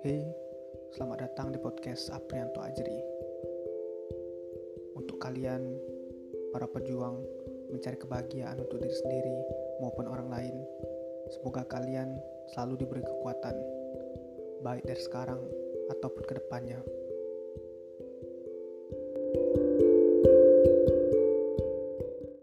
Selamat datang di podcast Aprianto Ajri. Untuk kalian, para pejuang mencari kebahagiaan untuk diri sendiri maupun orang lain, semoga kalian selalu diberi kekuatan, baik dari sekarang ataupun ke depannya.